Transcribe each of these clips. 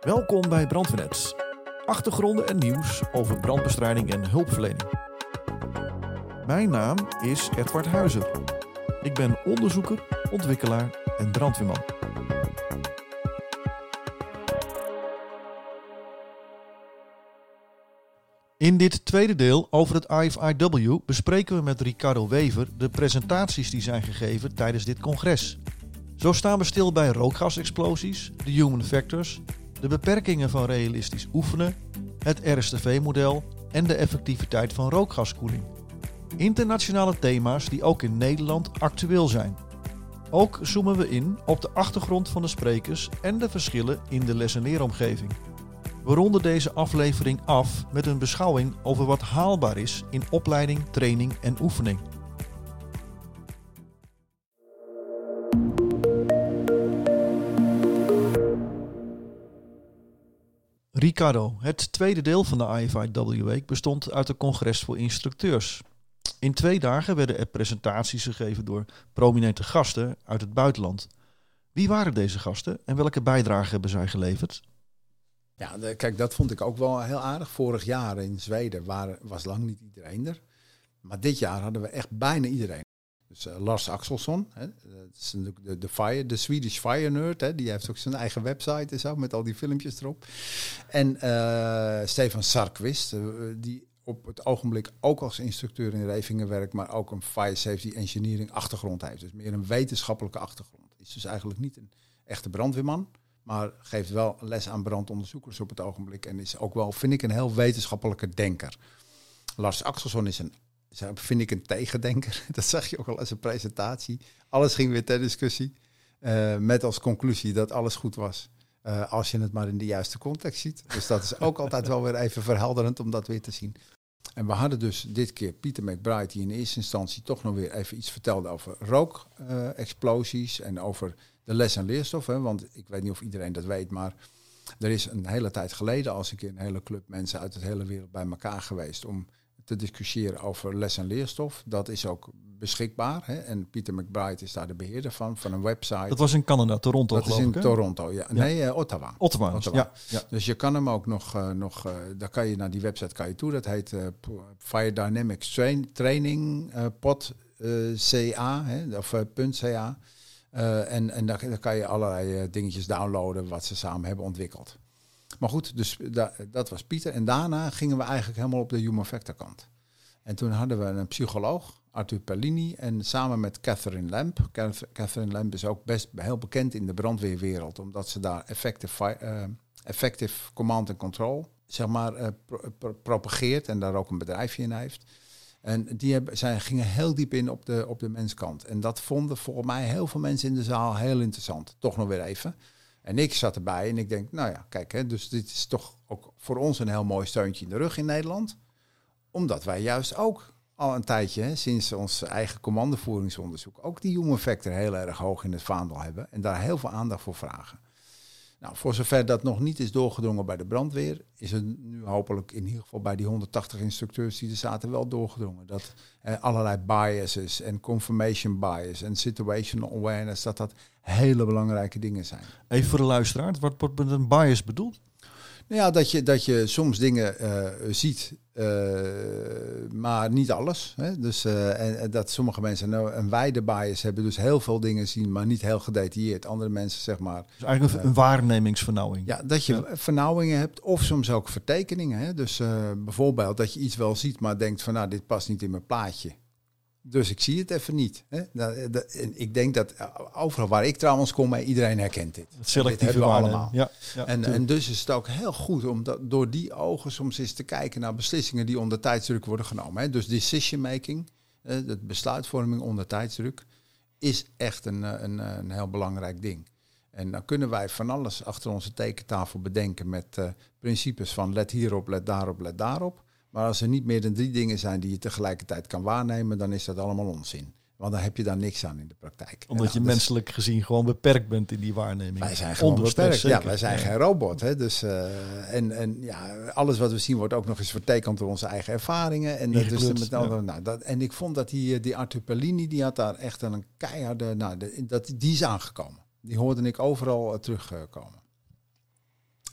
Welkom bij Brandweernet. Achtergronden en nieuws over brandbestrijding en hulpverlening. Mijn naam is Edward Huizer. Ik ben onderzoeker, ontwikkelaar en brandweerman. In dit tweede deel over het IFIW bespreken we met Ricardo Wever de presentaties die zijn gegeven tijdens dit congres. Zo staan we stil bij rookgasexplosies, de human factors, de beperkingen van realistisch oefenen, het RSTV-model en de effectiviteit van rookgaskoeling. Internationale thema's die ook in Nederland actueel zijn. Ook zoomen we in op de achtergrond van de sprekers en de verschillen in de les- en leeromgeving. We ronden deze aflevering af met een beschouwing over wat haalbaar is in opleiding, training en oefening. Ricardo, het tweede deel van de IFIW Week bestond uit een congres voor instructeurs. In twee dagen werden er presentaties gegeven door prominente gasten uit het buitenland. Wie waren deze gasten en welke bijdrage hebben zij geleverd? Ja, kijk, dat vond ik ook wel heel aardig. Vorig jaar in Zweden was lang niet iedereen er. Maar dit jaar hadden we echt bijna iedereen. Dus eh, Lars Axelsson, hè, dat is de, de, fire, de Swedish Fire Nerd, hè, die heeft ook zijn eigen website en zo, met al die filmpjes erop. En eh, Stefan Sarkvist, eh, die op het ogenblik ook als instructeur in Revingen werkt, maar ook een fire safety engineering achtergrond heeft. Dus meer een wetenschappelijke achtergrond. Is dus eigenlijk niet een echte brandweerman, maar geeft wel les aan brandonderzoekers op het ogenblik. En is ook wel, vind ik, een heel wetenschappelijke denker. Lars Axelsson is een, vind ik, een tegendenker. Dat zag je ook al als een presentatie. Alles ging weer ter discussie. eh, met als conclusie dat alles goed was. eh, als je het maar in de juiste context ziet. Dus dat is ook altijd wel weer even verhelderend om dat weer te zien. En we hadden dus dit keer Pieter McBride, die in eerste instantie toch nog weer even iets vertelde over rookexplosies en over de les- en leerstof. Hè, want ik weet niet of iedereen dat weet, maar er is een hele tijd geleden als een keer een hele club mensen uit de hele wereld bij elkaar geweest om te discussiëren over les- en leerstof. Dat is ook beschikbaar. Hè, en Pieter McBride is daar de beheerder van, van een website. Dat was in Canada, Toronto Dat is in ik? Toronto, ja. Nee, eh, Ottawa. Ottawa. Ottawa. Ja, ja. Dus je kan hem ook nog, eh, nog eh, daar kan je naar die website kan je toe. Dat heet Fire Dynamics Train, Training Pod CA, hè, of punt .ca. En en daar, daar kan je allerlei dingetjes downloaden wat ze samen hebben ontwikkeld. Maar goed, dus da- dat was Pieter. En daarna gingen we eigenlijk helemaal op de human factor kant. En toen hadden we een psycholoog, Arthur Perlini, en samen met Catherine Lamp. Cath- Catherine Lamp is ook best heel bekend in de brandweerwereld, omdat ze daar effective, eh, effective command and control, zeg maar, eh, pro- pro- propageert en daar ook een bedrijfje in heeft. En die hebben, zij gingen heel diep in op de, op de menskant. En dat vonden volgens mij heel veel mensen in de zaal heel interessant. Toch nog weer even. En ik zat erbij en ik denk, nou ja, kijk, hè, dus dit is toch ook voor ons een heel mooi steuntje in de rug in Nederland omdat wij juist ook al een tijdje, sinds ons eigen commandovoeringsonderzoek, ook die human factor heel erg hoog in het vaandel hebben en daar heel veel aandacht voor vragen. Nou, voor zover dat nog niet is doorgedrongen bij de brandweer, is het nu hopelijk in ieder geval bij die 180 instructeurs die er zaten wel doorgedrongen. Dat allerlei biases en confirmation bias en situational awareness, dat dat hele belangrijke dingen zijn. Even voor de luisteraar, wat wordt met een bias bedoeld? Nou ja, dat je, dat je soms dingen eh, ziet, eh, maar niet alles. Hè? Dus, eh, en, en dat sommige mensen nou een wijde bias hebben, dus heel veel dingen zien, maar niet heel gedetailleerd. Andere mensen, zeg maar, Dus eigenlijk een, waarnemingsvernauwing. ja, dat je vernauwingen hebt of soms ook vertekeningen. Hè? Dus bijvoorbeeld dat je iets wel ziet, maar denkt van nou, dit past niet in mijn plaatje. Dus ik zie het even niet. Hè? Dat, dat- en ik denk dat eh, overal waar ik trouwens kom, eh, iedereen herkent dit. Het Dit selectieve hebben we allemaal. Ja, ja, En, en dus is het ook heel goed om dat, door die ogen soms eens te kijken naar beslissingen die onder tijdsdruk worden genomen. Hè. Dus decision making, eh, dat besluitvorming onder tijdsdruk, is echt een, eh, een, eh, een heel belangrijk ding. En dan kunnen wij van alles achter onze tekentafel bedenken met eh, principes van let hierop, let daarop, let daarop. Maar als er niet meer dan drie dingen zijn die je tegelijkertijd kan waarnemen, dan is dat allemaal onzin. Want dan heb je daar niks aan in de praktijk. Omdat En je dat menselijk gezien gewoon beperkt bent in die waarneming. wij zijn gewoon Onder beperkt. Ja, wij zijn Ja. geen robot. Hè? Dus, eh, en en ja, alles wat we zien wordt ook nog eens vertekend door onze eigen ervaringen. En, dat dus ja. nou, dat, en ik vond dat die, eh, die Arthur Perlini, die had daar echt een keiharde... Nou, de- dat, die is aangekomen. Die hoorde ik overal eh, terugkomen.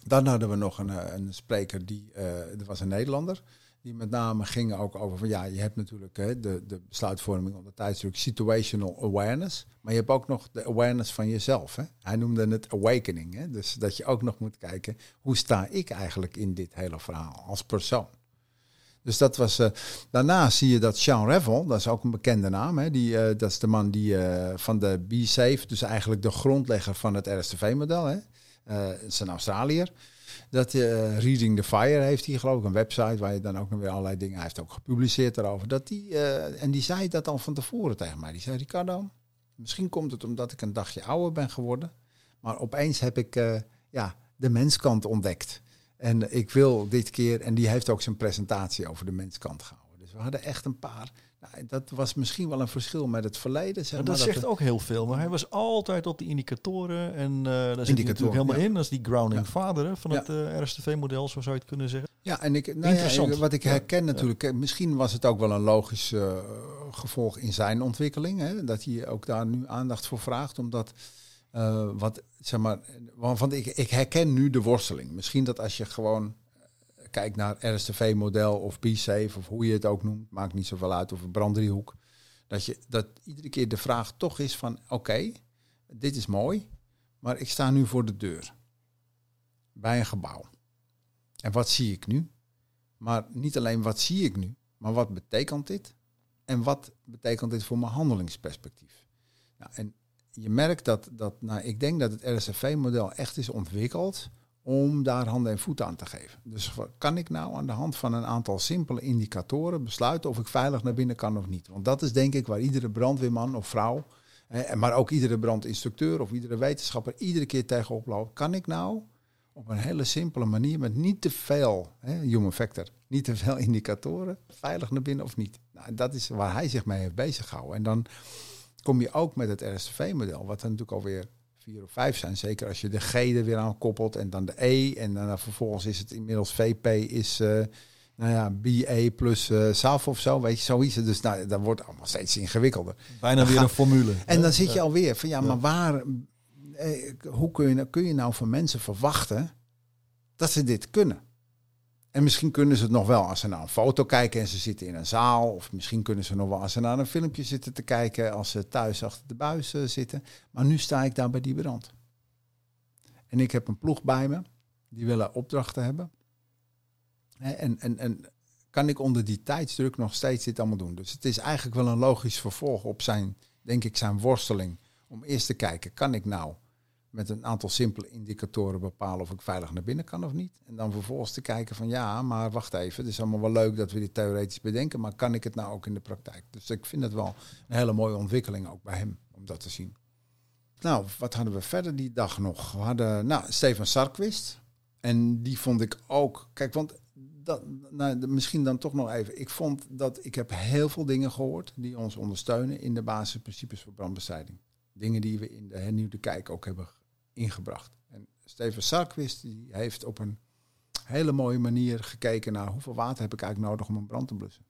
Dan hadden we nog een, een spreker, die, uh, er was een Nederlander, die met name ging ook over van ja, je hebt natuurlijk hè, de, de besluitvorming onder tijdsdruk, situational awareness, maar je hebt ook nog de awareness van jezelf. Hè? Hij noemde het awakening, hè? dus dat je ook nog moet kijken, hoe sta ik eigenlijk in dit hele verhaal als persoon? Dus dat was. Uh, daarna zie je dat Sean Revel, dat is ook een bekende naam. Hè, die, uh, dat is de man die uh, van de B-Safe, dus eigenlijk de grondlegger van het RSTV-model. Het is een Australiër. Dat Reading the Fire heeft hij, geloof ik, een website waar je dan ook weer allerlei dingen. Heeft ook gepubliceerd daarover. Dat die, en die zei dat al van tevoren tegen mij. Die zei: Ricardo, misschien komt het omdat ik een dagje ouder ben geworden. Maar opeens heb ik ja, de menskant ontdekt. En ik wil dit keer, en die heeft ook zijn presentatie over de menskant gehouden. We hadden echt een paar. Nou, dat was misschien wel een verschil met het verleden. Zeg maar, dat, zegt ook heel veel. Maar hij was altijd op die indicatoren. En uh, daar zit hij natuurlijk helemaal in. Dat is die grounding ja. vader van het uh, RSTV-model, zo zou je het kunnen zeggen. Ja, en ik, nou Interessant. Ja, wat ik herken natuurlijk, eh, misschien was het ook wel een logisch uh, gevolg in zijn ontwikkeling. Hè, dat hij ook daar nu aandacht voor vraagt. Omdat wat, zeg maar, want ik, ik herken nu de worsteling. Misschien dat als je gewoon kijkt naar RSTV-model of B-Safe of hoe je het ook noemt, maakt niet zoveel uit, of een branddriehoek, dat, je, dat iedere keer de vraag toch is van, oké, dit is mooi, maar ik sta nu voor de deur bij een gebouw. En wat zie ik nu? Maar niet alleen wat zie ik nu, maar wat betekent dit? En wat betekent dit voor mijn handelingsperspectief? Nou, en je merkt dat, dat nou, ik denk dat het RSFV-model echt is ontwikkeld om daar handen en voeten aan te geven. Dus kan ik nou aan de hand van een aantal simpele indicatoren besluiten of ik veilig naar binnen kan of niet? Want dat is denk ik waar iedere brandweerman of vrouw, maar ook iedere brandinstructeur of iedere wetenschapper iedere keer tegenop loopt. Kan ik nou op een hele simpele manier met niet te veel, human factor, niet te veel indicatoren, veilig naar binnen of niet? Nou, dat is waar hij zich mee heeft bezig gehouden. En dan kom je ook met het RSTV-model, wat er natuurlijk alweer vier of vijf zijn. Zeker als je de G er weer aan koppelt en dan de E. En dan vervolgens is het inmiddels VP is, uh, nou ja, BA plus uh, SAF of zo. Weet je, zo is het. Dus nou, dat wordt allemaal steeds ingewikkelder. Bijna weer een formule. En dan zit je alweer van ja, maar waar, eh, hoe kun je, nou, kun je nou van mensen verwachten dat ze dit kunnen? En misschien kunnen ze het nog wel als ze naar een foto kijken en ze zitten in een zaal. Of misschien kunnen ze nog wel als ze naar een filmpje zitten te kijken als ze thuis achter de buis eh, zitten. Maar nu sta ik daar bij die brand. En ik heb een ploeg bij me. Die willen opdrachten hebben. En, en, en kan ik onder die tijdsdruk nog steeds dit allemaal doen. Dus het is eigenlijk wel een logisch vervolg op zijn, denk ik, zijn worsteling. Om eerst te kijken, kan ik nou met een aantal simpele indicatoren bepalen of ik veilig naar binnen kan of niet. En dan vervolgens te kijken van ja, maar wacht even, het is allemaal wel leuk dat we dit theoretisch bedenken, maar kan ik het nou ook in de praktijk? Dus ik vind het wel een hele mooie ontwikkeling ook bij hem om dat te zien. Nou, wat hadden we verder die dag nog? We hadden nou, Steven Sarkwist. En die vond ik ook. Kijk, want dat, nou, misschien dan toch nog even. Ik vond dat ik heb heel veel dingen gehoord die ons ondersteunen in de basisprincipes voor brandbestrijding. Dingen die we in de hernieuwde kijk ook hebben ingebracht. En Steven Sarkwist heeft op een hele mooie manier gekeken naar hoeveel water heb ik eigenlijk nodig om een brand te blussen.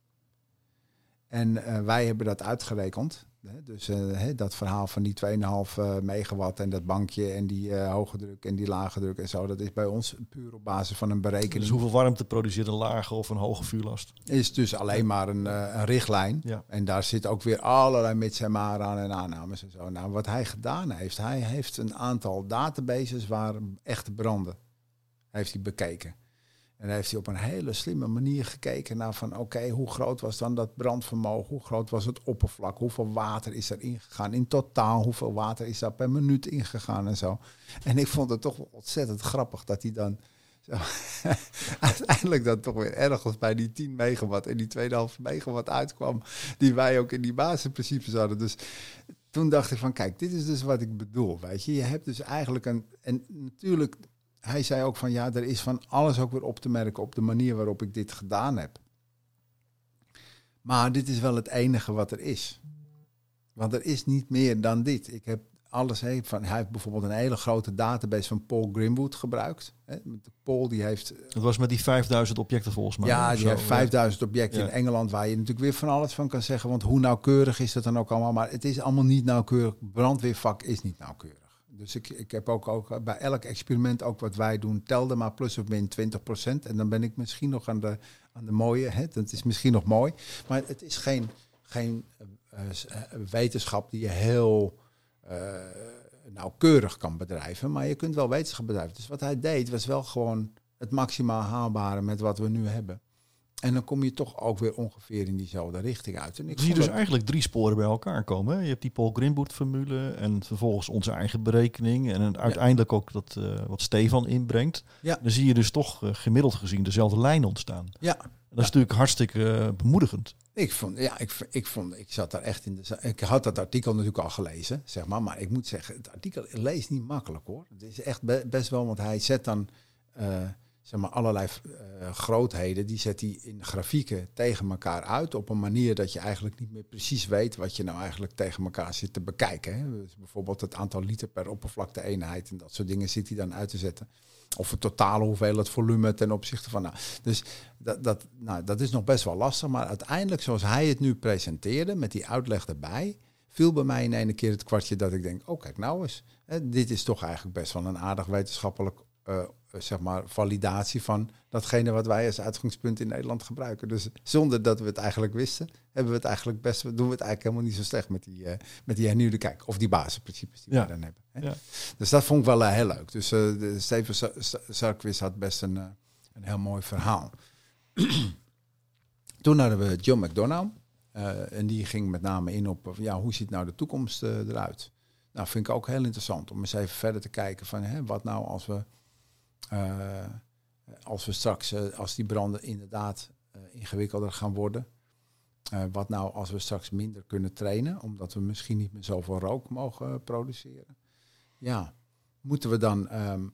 En uh, wij hebben dat uitgerekend. Dus uh, dat verhaal van die 2,5 uh, megawatt en dat bankje en die uh, hoge druk en die lage druk en zo, dat is bij ons puur op basis van een berekening. Dus hoeveel warmte produceert een lage of een hoge vuurlast? Is dus alleen maar een, een richtlijn. Ja. En daar zit ook weer allerlei mits en maar aan en aannames en zo. Nou, wat hij gedaan heeft, hij heeft een aantal databases waar echte branden heeft hij bekeken. En heeft hij op een hele slimme manier gekeken naar van oké, hoe groot was dan dat brandvermogen? Hoe groot was het oppervlak? Hoeveel water is er ingegaan? In totaal, hoeveel water is daar per minuut ingegaan en zo. En ik vond het toch ontzettend grappig dat hij dan zo, uiteindelijk dan toch weer ergens bij die 10 megawatt en die 2,5 megawatt uitkwam, die wij ook in die basisprincipes hadden. Dus toen dacht ik van kijk, dit is dus wat ik bedoel, weet je. Je hebt dus eigenlijk een, en natuurlijk hij zei ook van ja, er is van alles ook weer op te merken op de manier waarop ik dit gedaan heb. Maar dit is wel het enige wat er is. Want er is niet meer dan dit. Ik heb alles he, van, hij heeft bijvoorbeeld een hele grote database van Paul Grimwood gebruikt. He, Paul die heeft. Het was met die 5000 objecten volgens mij. Ja, die heeft 5000 objecten in Engeland waar je natuurlijk weer van alles van kan zeggen. Want hoe nauwkeurig is dat dan ook allemaal? Maar het is allemaal niet nauwkeurig. Brandweervak is niet nauwkeurig Dus ik, ik heb ook, ook bij elk experiment, ook wat wij doen, telde maar plus of min 20%. En dan ben ik misschien nog aan de, aan de mooie. Hè? Dat is misschien nog mooi. Maar het is geen, geen uh, wetenschap die je heel nauwkeurig kan bedrijven. Maar je kunt wel wetenschap bedrijven. Dus wat hij deed was wel gewoon het maximaal haalbare met wat we nu hebben. En dan kom je toch ook weer ongeveer in diezelfde richting uit. En ik zie dus eigenlijk drie sporen bij elkaar komen. Je hebt die Paul Grimboet-formule en vervolgens onze eigen berekening. En uiteindelijk ook dat, uh, wat Stefan inbrengt. Ja. Dan zie je dus toch uh, gemiddeld gezien dezelfde lijn ontstaan. Ja. dat is natuurlijk hartstikke uh, bemoedigend. Ik vond, ja, ik, ik vond, ik zat daar echt in de. Ik had dat artikel natuurlijk al gelezen, zeg maar. Maar ik moet zeggen, het artikel leest niet makkelijk hoor. Het is echt best wel, want hij zet dan zeg maar, allerlei uh, grootheden, die zet hij in grafieken tegen elkaar uit op een manier dat je eigenlijk niet meer precies weet wat je nou eigenlijk tegen elkaar zit te bekijken. Hè. Dus bijvoorbeeld het aantal liter per oppervlakte eenheid en dat soort dingen zit hij dan uit te zetten. Of het totale hoeveelheid volume ten opzichte van. Nou, dus dat, dat, nou, dat is nog best wel lastig, maar uiteindelijk zoals hij het nu presenteerde, met die uitleg erbij, viel bij mij in ene keer het kwartje dat ik denk, oh kijk nou eens, hè, dit is toch eigenlijk best wel een aardig wetenschappelijk uh, zeg maar, validatie van datgene wat wij als uitgangspunt in Nederland gebruiken. Dus zonder dat we het eigenlijk wisten, hebben we het eigenlijk best, doen we het eigenlijk helemaal niet zo slecht met die, uh, met die hernieuwde kijk. Of die basisprincipes die we dan hebben. Hè? Ja. Dus dat vond ik wel uh, heel leuk. Dus uh, Steven Sarkwist had best een, een heel mooi verhaal. Toen hadden we John McDonough. en die ging met name in op ja, hoe ziet nou de toekomst eruit. Nou, vind ik ook heel interessant om eens even verder te kijken van hè, wat nou als we als we straks, uh, als die branden inderdaad uh, ingewikkelder gaan worden. wat nou als we straks minder kunnen trainen, omdat we misschien niet meer zoveel rook mogen produceren. Ja, moeten we dan,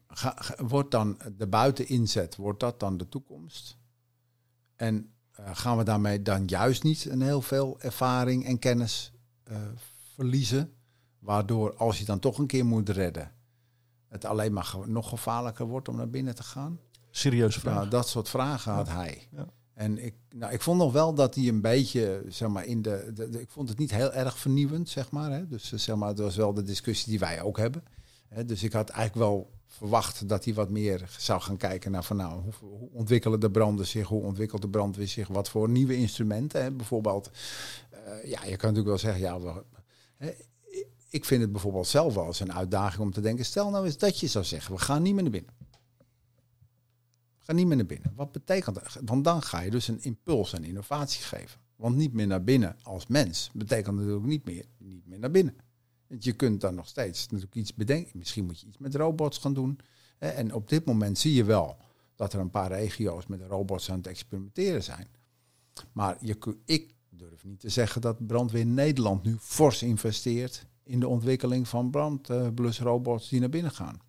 ga, wordt dan de buiteninzet, wordt dat dan de toekomst? En gaan we daarmee dan juist niet een heel veel ervaring en kennis verliezen? Waardoor als je dan toch een keer moet redden, het alleen maar nog gevaarlijker wordt om naar binnen te gaan? Vraag. Nou, dat soort vragen had hij. Ja. En ik, nou, ik vond nog wel dat hij een beetje, zeg maar, in de, de, ik vond het niet heel erg vernieuwend, zeg maar. Hè. Dus eh, zeg maar, het was wel de discussie die wij ook hebben. Hè. Dus ik had eigenlijk wel verwacht dat hij wat meer zou gaan kijken naar van nou, hoe, hoe ontwikkelen de branden zich, hoe ontwikkelt de brandweer zich, wat voor nieuwe instrumenten. Hè. Bijvoorbeeld, uh, ja, je kan natuurlijk wel zeggen, ja, we, hè, ik vind het bijvoorbeeld zelf wel eens een uitdaging om te denken, stel nou eens dat je zou zeggen, we gaan niet meer naar binnen. We gaan niet meer naar binnen. Wat betekent dat? Want dan ga je dus een impuls en innovatie geven. Want niet meer naar binnen als mens betekent natuurlijk niet meer niet meer naar binnen. Want je kunt dan nog steeds natuurlijk iets bedenken. Misschien moet je iets met robots gaan doen. En op dit moment zie je wel dat er een paar regio's met robots aan het experimenteren zijn. Maar je, ik durf niet te zeggen dat brandweer Nederland nu fors investeert in de ontwikkeling van brandblusrobots die naar binnen gaan.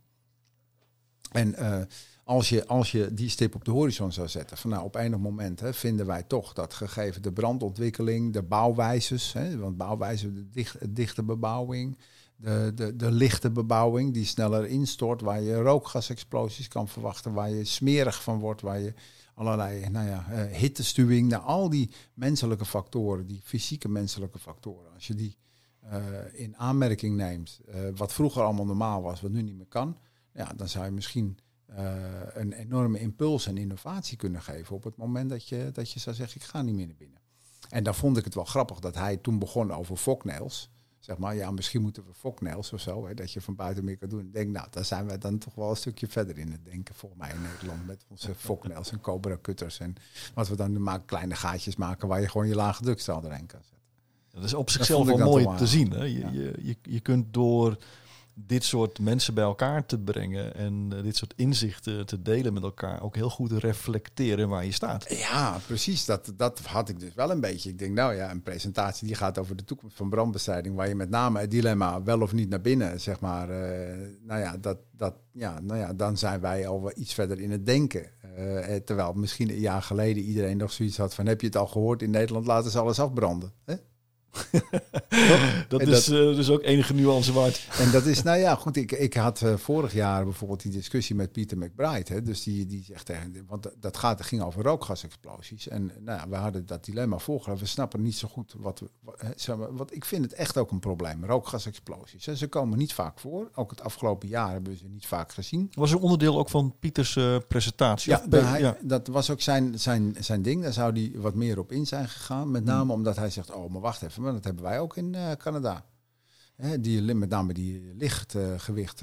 En uh, als, je, als je die stip op de horizon zou zetten, van nou op enig moment hè, vinden wij toch dat gegeven de brandontwikkeling, de bouwwijzes, hè, want bouwwijzen, de dicht, dichte bebouwing, de, de, de lichte bebouwing die sneller instort, waar je rookgasexplosies kan verwachten, waar je smerig van wordt, waar je allerlei nou ja, uh, hittestuwing, nou, al die menselijke factoren, die fysieke menselijke factoren, als je die uh, in aanmerking neemt, uh, wat vroeger allemaal normaal was, wat nu niet meer kan, ja, dan zou je misschien uh, een enorme impuls en innovatie kunnen geven op het moment dat je, dat je zou zeggen, ik ga niet meer naar binnen. En dan vond ik het wel grappig dat hij toen begon over foknails. Zeg maar, ja, misschien moeten we foknails of zo, hè, dat je van buiten meer kan doen. Ik denk, nou, daar zijn wij dan toch wel een stukje verder in het denken, volgens mij in Nederland, met onze foknails en cobra cutters. En wat we dan nu maken, kleine gaatjes maken waar je gewoon je lage drukstraal doorheen kan zetten. Dat is op zichzelf wel mooi te zien. Hè? Je, je, je, je kunt door dit soort mensen bij elkaar te brengen en uh, dit soort inzichten te delen met elkaar ook heel goed reflecteren waar je staat. Ja, precies. Dat, dat had ik dus wel een beetje. Ik denk, nou ja, een presentatie die gaat over de toekomst van brandbestrijding, waar je met name het dilemma wel of niet naar binnen, zeg maar. Uh, nou ja, dat, dat, ja, nou ja, dan zijn wij al wel iets verder in het denken. Uh, terwijl misschien een jaar geleden iedereen nog zoiets had van, heb je het al gehoord in Nederland, laten ze alles afbranden. Hè? dat En is eh, dus ook enige nuance waard. En dat is, nou ja, goed. Ik, ik had eh, vorig jaar bijvoorbeeld die discussie met Pieter McBride. Hè, dus die, die zegt tegen, want dat gaat, ging over rookgasexplosies. En nou ja, we hadden dat dilemma voorgelegd. We snappen niet zo goed wat we. Wat, zeg maar, wat, ik vind het echt ook een probleem, rookgasexplosies. Hè. Ze komen niet vaak voor. Ook het afgelopen jaar hebben we ze niet vaak gezien. Was een onderdeel ook van Pieters eh, presentatie? Ja, Of de- ben- hij- ja. dat was ook zijn, zijn, zijn ding. Daar zou hij wat meer op in zijn gegaan. Met name omdat hij zegt, oh, maar wacht even, maar dat hebben wij ook in eh, Canada. Hè, die, met name die lichtgewicht,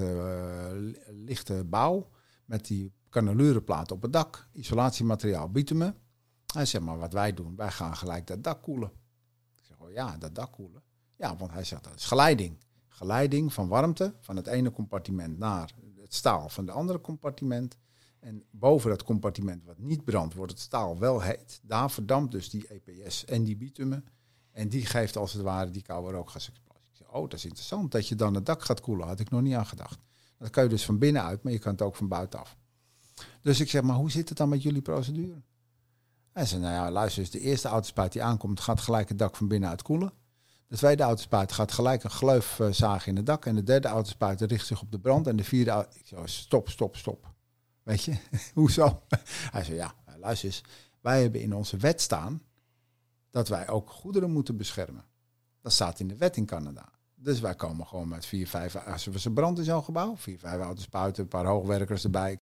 lichte bouw. Met die canelurenplaat op het dak. Isolatiemateriaal bitumen. Hij zegt, maar wat wij doen, wij gaan gelijk dat dak koelen. Ik zeg, oh ja, dat dak koelen. Ja, want hij zegt, dat is geleiding. Geleiding van warmte van het ene compartiment naar het staal van het andere compartiment. En boven dat compartiment wat niet brandt, wordt het staal wel heet. Daar verdampt dus die EPS en die bitumen. En die geeft als het ware die koude rookgasexplosie. Ik zeg, oh, dat is interessant dat je dan het dak gaat koelen. Had ik nog niet aan gedacht. Dat kan je dus van binnenuit, maar je kan het ook van buitenaf. Dus ik zeg, maar hoe zit het dan met jullie procedure? Hij zei, nou ja, luister eens, de eerste autospuit die aankomt, gaat gelijk het dak van binnenuit koelen. De tweede autospuit gaat gelijk een gleuf eh, zagen in het dak. En de derde autospuit richt zich op de brand. En de vierde, ik zei, stop, stop, stop. Weet je, hoezo? Hij zei, ja, luister eens. Wij hebben in onze wet staan dat wij ook goederen moeten beschermen. Dat staat in de wet in Canada. Dus wij komen gewoon met vier, vijf, als er een brand in zo'n gebouw, vier, vijf autospuiten, een paar hoogwerkers erbij.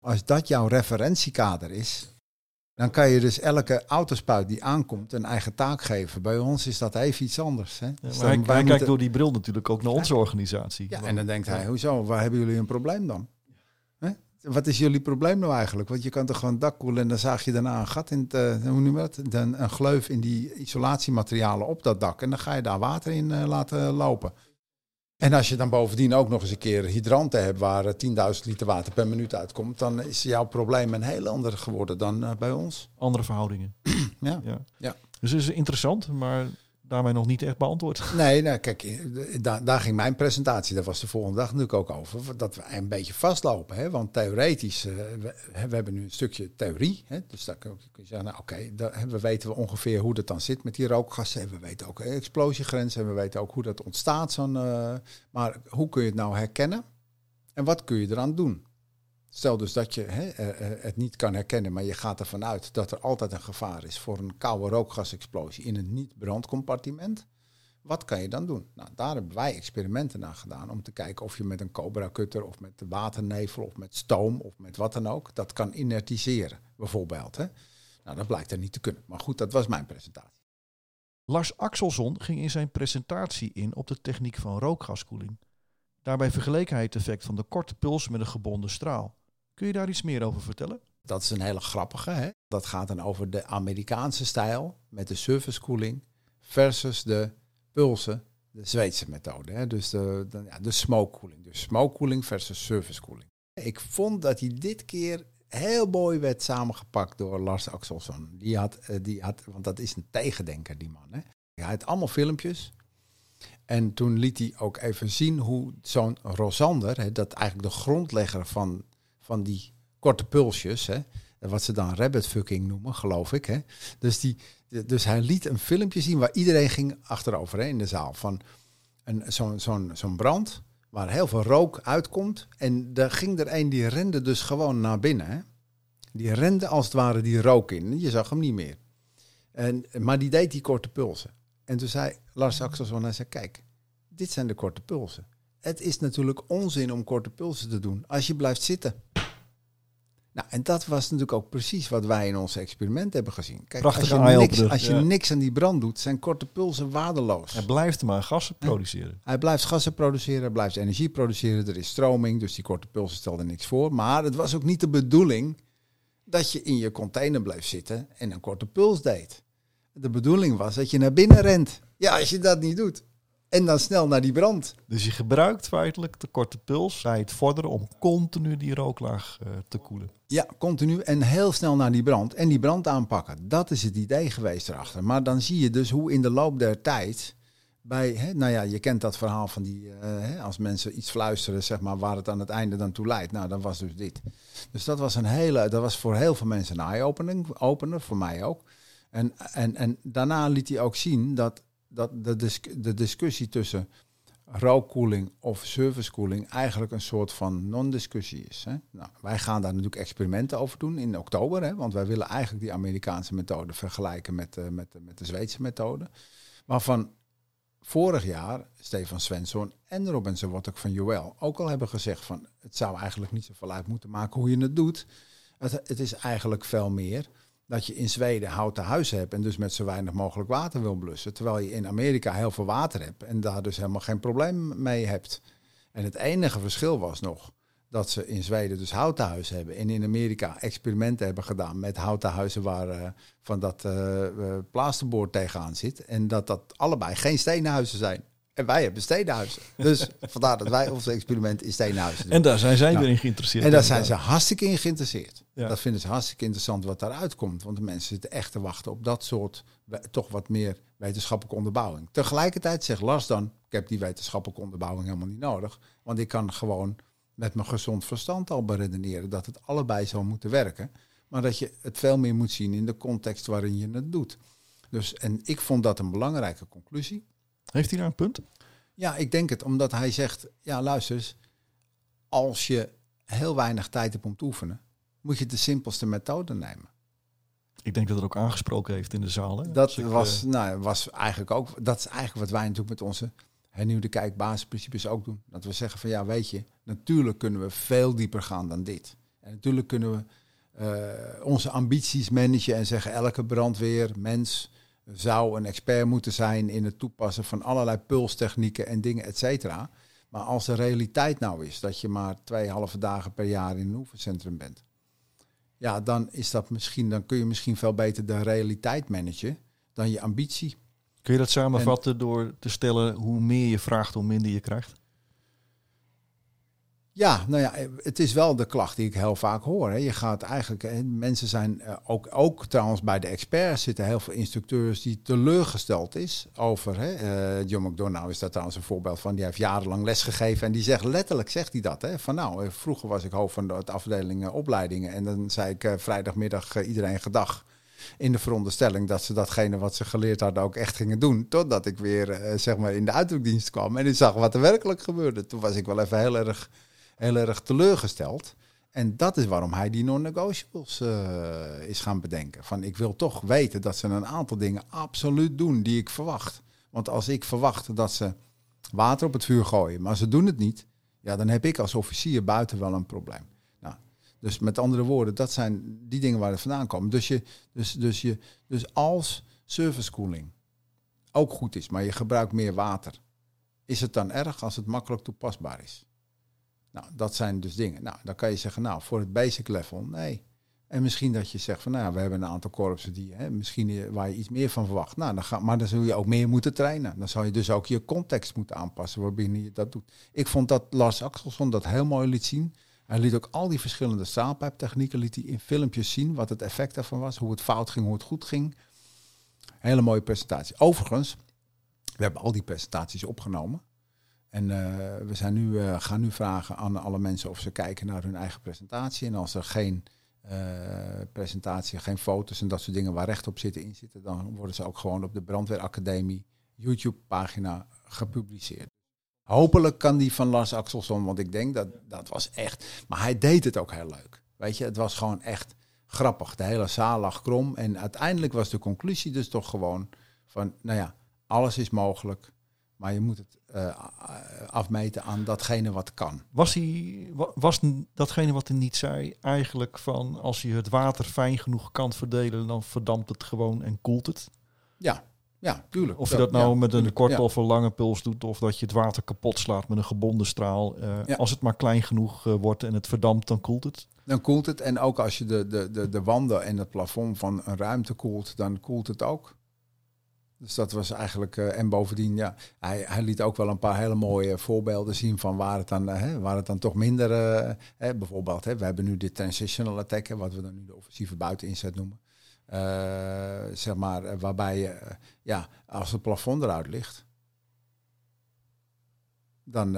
Als dat jouw referentiekader is, dan kan je dus elke autospuit die aankomt een eigen taak geven. Bij ons is dat even iets anders. Hè? Ja, Dus hij, hij kijkt door die bril natuurlijk ook naar onze organisatie. ja, en dan denkt hij, hoezo, waar hebben jullie een probleem dan? Wat is jullie probleem nou eigenlijk? Want je kan toch gewoon dak koelen en dan zaag je daarna een gat in het, eh, hoe noem je dat? Dan een gleuf in die isolatiematerialen op dat dak. En dan ga je daar water in eh, laten lopen. En als je dan bovendien ook nog eens een keer hydranten hebt waar eh, 10.000 liter water per minuut uitkomt, dan is jouw probleem een heel ander geworden dan eh, bij ons. Andere verhoudingen. Ja. Ja. Ja. Dus het is interessant, maar daarmee nog niet echt beantwoord. Nee, nou, kijk, eh, daar, daar ging mijn presentatie, daar was de volgende dag natuurlijk ook over, dat we een beetje vastlopen. Hè? Want theoretisch, eh, we, we hebben nu een stukje theorie. Hè? Dus daar kun je zeggen, nou, oké, we weten ongeveer hoe dat dan zit met die rookgassen. En we weten ook eh, explosiegrenzen en we weten ook hoe dat ontstaat. Eh, maar hoe kun je het nou herkennen? En wat kun je eraan doen? Stel dus dat je eh, eh, het niet kan herkennen, maar je gaat ervan uit dat er altijd een gevaar is voor een koude rookgasexplosie in een niet-brandcompartiment. Wat kan je dan doen? Nou, daar hebben wij experimenten naar gedaan om te kijken of je met een Cobra Cutter of met waternevel of met stoom of met wat dan ook dat kan inertiseren, bijvoorbeeld. Hè? Nou, dat blijkt er niet te kunnen. Maar goed, dat was mijn presentatie. Lars Axelson ging in zijn presentatie in op de techniek van rookgaskoeling. Daarbij vergeleek hij het effect van de korte puls met een gebonden straal. Kun je daar iets meer over vertellen? Dat is een hele grappige. Hè? Dat gaat dan over de Amerikaanse stijl met de surface cooling versus de pulsen, de Zweedse methode. Hè? Dus de, ja, de smoke cooling. Dus smoke cooling versus surface cooling. Ik vond dat hij dit keer heel mooi werd samengepakt door Lars Axelsson. Die had, eh, die had, want dat is een tegendenker, die man. Hè? Hij had allemaal filmpjes. En toen liet hij ook even zien hoe zo'n Rosander, hè, dat eigenlijk de grondlegger van, van die korte pulsjes, hè, wat ze dan rabbit fucking noemen, geloof ik. Hè. Dus, die, dus hij liet een filmpje zien waar iedereen ging achterover in de zaal. Van zo'n, zo'n, zo'n brand waar heel veel rook uitkomt. En daar ging er een die rende dus gewoon naar binnen. Hè. Die rende als het ware die rook in. Je zag hem niet meer. En, maar die deed die korte pulsen. En toen zei Lars Axelsson, hij zei, kijk, dit zijn de korte pulsen. Het is natuurlijk onzin om korte pulsen te doen als je blijft zitten. Nou, en dat was natuurlijk ook precies wat wij in ons experiment hebben gezien. Kijk, als Prachtige je, niks, als je ja. niks aan die brand doet, zijn korte pulsen waardeloos. Hij blijft maar gassen produceren. Hij blijft gassen produceren, hij blijft energie produceren, er is stroming, dus die korte pulsen stelden niks voor. Maar het was ook niet de bedoeling dat je in je container bleef zitten en een korte puls deed. De bedoeling was dat je naar binnen rent. Ja, als je dat niet doet. En dan snel naar die brand. Dus je gebruikt feitelijk de korte puls bij het vorderen om continu die rooklaag eh, te koelen. Ja, continu en heel snel naar die brand. En die brand aanpakken. Dat is het idee geweest erachter. Maar dan zie je dus hoe in de loop der tijd... Bij, hè, nou ja, je kent dat verhaal van die... eh, hè, als mensen iets fluisteren, zeg maar, waar het aan het einde dan toe leidt. Nou, dat was dus dit. Dus dat was een hele... Dat was voor heel veel mensen een eye-opener. Opener, voor mij ook. En, en, en daarna liet hij ook zien dat dat de, de discussie tussen rookkoeling of servicekoeling eigenlijk een soort van non-discussie is. Hè? Nou, wij gaan daar natuurlijk experimenten over doen in oktober, hè, want wij willen eigenlijk die Amerikaanse methode vergelijken met, uh, met, de Zweedse methode. Waarvan vorig jaar Stefan Svensson en Robin Zawottek van Joel ook al hebben gezegd van het zou eigenlijk niet zoveel uit moeten maken hoe je het doet. Het, het is eigenlijk veel meer dat je in Zweden houten huizen hebt en dus met zo weinig mogelijk water wil blussen. Terwijl je in Amerika heel veel water hebt en daar dus helemaal geen probleem mee hebt. En het enige verschil was nog dat ze in Zweden dus houten huizen hebben en in Amerika experimenten hebben gedaan met houten huizen waar uh, van dat uh, tegenaan zit. En dat dat allebei geen stenen huizen zijn. En wij hebben stedenhuizen. Dus vandaar dat wij ons experiment in stedenhuizen doen. En daar zijn zij nou, weer in geïnteresseerd. En daar zijn ze hartstikke in geïnteresseerd. Dat vinden ze hartstikke interessant wat daaruit komt. Want de mensen zitten echt te wachten op dat soort, toch wat meer wetenschappelijke onderbouwing. Tegelijkertijd zegt Lars dan, ik heb die wetenschappelijke onderbouwing helemaal niet nodig. Want ik kan gewoon met mijn gezond verstand al beredeneren dat het allebei zou moeten werken. Maar dat je het veel meer moet zien in de context waarin je het doet. Dus, en ik vond dat een belangrijke conclusie. Heeft hij daar een punt? Ja, ik denk het. Omdat hij zegt, ja luister eens, als je heel weinig tijd hebt om te oefenen, moet je de simpelste methode nemen. Ik denk dat het ook aangesproken heeft in de zaal. Hè? Dat was, uh... nou, was eigenlijk ook, dat is eigenlijk wat wij natuurlijk met onze hernieuwde kijkbasisprincipes ook doen. Dat we zeggen van ja, weet je, natuurlijk kunnen we veel dieper gaan dan dit. En natuurlijk kunnen we uh, onze ambities managen en zeggen elke brandweer, mens, zou een expert moeten zijn in het toepassen van allerlei pulstechnieken en dingen, et cetera. Maar als de realiteit nou is dat je maar twee halve dagen per jaar in een oefencentrum bent, ja, dan is dat misschien, dan kun je misschien veel beter de realiteit managen dan je ambitie. Kun je dat samenvatten door te stellen hoe meer je vraagt, hoe minder je krijgt? Ja, nou ja, het is wel de klacht die ik heel vaak hoor. Hè. Je gaat eigenlijk, mensen zijn uh, ook, ook trouwens bij de experts zitten heel veel instructeurs die teleurgesteld is over. Hè. Uh, John McDonough is daar trouwens een voorbeeld van. Die heeft jarenlang lesgegeven en die zegt letterlijk zegt hij dat. Hè, van nou, eh, vroeger was ik hoofd van de afdeling opleidingen en dan zei ik vrijdagmiddag iedereen gedag in de veronderstelling dat ze datgene wat ze geleerd hadden ook echt gingen doen. Totdat ik weer zeg maar in de uitdrukdienst kwam en ik zag wat er werkelijk gebeurde. Toen was ik wel even heel erg heel erg teleurgesteld. En dat is waarom hij die non-negotiables uh, is gaan bedenken. Van ik wil toch weten dat ze een aantal dingen absoluut doen die ik verwacht. Want als ik verwacht dat ze water op het vuur gooien, maar ze doen het niet, ja, dan heb ik als officier buiten wel een probleem. Nou, dus met andere woorden, dat zijn die dingen waar het vandaan komt. Dus, je, dus, dus, je, dus als servicekooling ook goed is, maar je gebruikt meer water, is het dan erg als het makkelijk toepasbaar is? Nou, dat zijn dus dingen. Nou, dan kan je zeggen, nou, voor het basic level, nee. En misschien dat je zegt van, nou, we hebben een aantal korpsen die, hè, misschien eh, waar je iets meer van verwacht. Nou, dan ga, maar dan zul je ook meer moeten trainen. Dan zal je dus ook je context moeten aanpassen waarbinnen je dat doet. Ik vond dat Lars Axelsson dat heel mooi liet zien. Hij liet ook al die verschillende straalpijptechnieken liet hij in filmpjes zien, wat het effect daarvan was, hoe het fout ging, hoe het goed ging. Hele mooie presentatie. Overigens, we hebben al die presentaties opgenomen. En uh, we zijn nu, uh, gaan nu vragen aan alle mensen of ze kijken naar hun eigen presentatie. En als er geen uh, presentatie, geen foto's en dat soort dingen waar recht op zitten in zitten, dan worden ze ook gewoon op de Brandweeracademie YouTube-pagina gepubliceerd. Hopelijk kan die van Lars Axelsson, want ik denk dat dat was echt. Maar hij deed het ook heel leuk. Weet je, het was gewoon echt grappig. De hele zaal lag krom. En uiteindelijk was de conclusie dus toch gewoon van, nou ja, alles is mogelijk. Maar je moet het uh, afmeten aan datgene wat kan. Was, hij, was datgene wat hij niet zei eigenlijk van als je het water fijn genoeg kan verdelen, dan verdampt het gewoon en koelt het? Ja, ja, tuurlijk. Of je dat nou met een korte of een lange puls doet, of dat je het water kapot slaat met een gebonden straal. Uh, Als het maar klein genoeg uh, wordt en het verdampt, dan koelt het. Dan koelt het. En ook als je de, de, de, de wanden en het plafond van een ruimte koelt, dan koelt het ook. Dus dat was eigenlijk, uh, en bovendien, ja, hij, hij liet ook wel een paar hele mooie voorbeelden zien van waar het dan, uh, hè, waar het dan toch minder, uh, hè, bijvoorbeeld, hè, we hebben nu dit transitional attack, wat we dan nu de offensieve buiteninzet noemen. zeg maar, waarbij ja, als het plafond eruit ligt, dan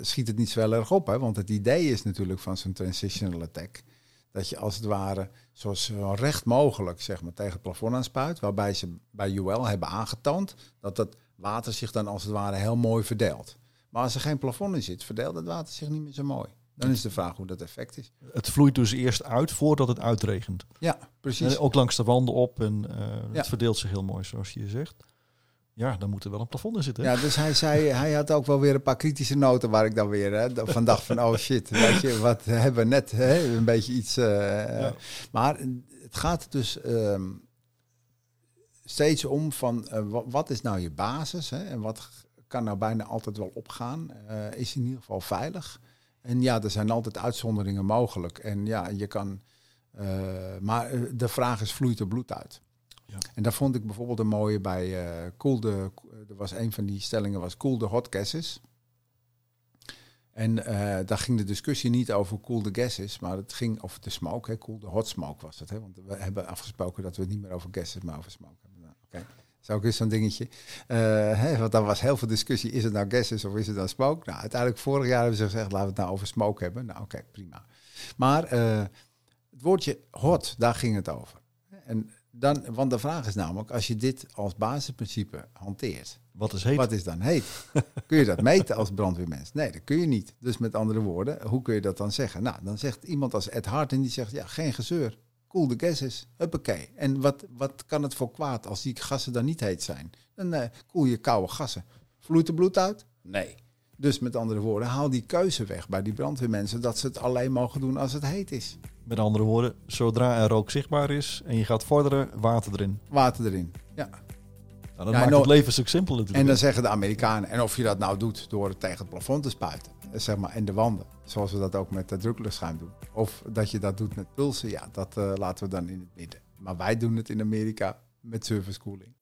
schiet het niet zo heel erg op, hè, want het idee is natuurlijk van zo'n transitional attack Dat je als het ware zo, recht mogelijk zeg maar, tegen het plafond aanspuit. Waarbij ze bij UL hebben aangetoond dat het water zich dan als het ware heel mooi verdeelt. Maar als er geen plafond in zit, verdeelt het water zich niet meer zo mooi. Dan is de vraag hoe dat effect is. Het vloeit dus eerst uit voordat het uitregent. Ja, precies. En ook langs de wanden op en eh, Ja. het verdeelt zich heel mooi, zoals je zegt. Ja, dan moet er wel een plafond in zitten. Ja, dus hij zei, hij had ook wel weer een paar kritische noten waar ik dan weer hè, van dacht van, oh shit, weet je, wat hebben we net, hè, een beetje iets. eh, Ja. Maar het gaat dus ehm, steeds om van, eh, wa- wat is nou je basis hè, en wat kan nou bijna altijd wel opgaan? Eh, is in ieder geval veilig? En ja, er zijn altijd uitzonderingen mogelijk. En ja, je kan, eh, maar eh, de vraag is, vloeit er bloed uit? En daar vond ik bijvoorbeeld een mooie bij eh Cool de, er was een van die stellingen was Cool de hot gases. En eh, daar ging de discussie niet over cool de gases, maar het ging over de smoke. Hè. Cool de hot smoke was het. Hè. Want we hebben afgesproken dat we het niet meer over gases, maar over smoke hebben. Nou, Oké, dat is ook eens zo'n dingetje. Eh, hè, want daar was heel veel discussie. Is het nou gases of is het nou smoke? Nou, uiteindelijk vorig jaar hebben ze gezegd, laten we het nou over smoke hebben. Nou, oké, prima. Maar het woordje hot, daar ging het over. En dan, want de vraag is namelijk, als je dit als basisprincipe hanteert, Wat is heet? wat is dan heet? kun je dat meten als brandweermens? Nee, dat kun je niet. Dus met andere woorden, hoe kun je dat dan zeggen? Nou, dan zegt iemand als Ed Hart en die zegt, ja, geen gezeur. Cool de gases. Huppakee. En wat, wat kan het voor kwaad als die gassen dan niet heet zijn? Dan eh, koel je koude gassen. Vloeit er bloed uit? Nee. Dus met andere woorden, haal die keuze weg bij die brandweermensen dat ze het alleen mogen doen als het heet is. Met andere woorden, zodra er rook zichtbaar is en je gaat vorderen, water erin. Water erin. Ja. Nou, dat Ja, maakt no- het leven een stuk simpeler En dan natuurlijk. zeggen de Amerikanen, en of je dat nou doet door het tegen het plafond te spuiten, eh, zeg maar, en de wanden, zoals we dat ook met de drukluchtschuim doen. Of dat je dat doet met pulsen, ja, dat eh, laten we dan in het midden. Maar wij doen het in Amerika met service cooling.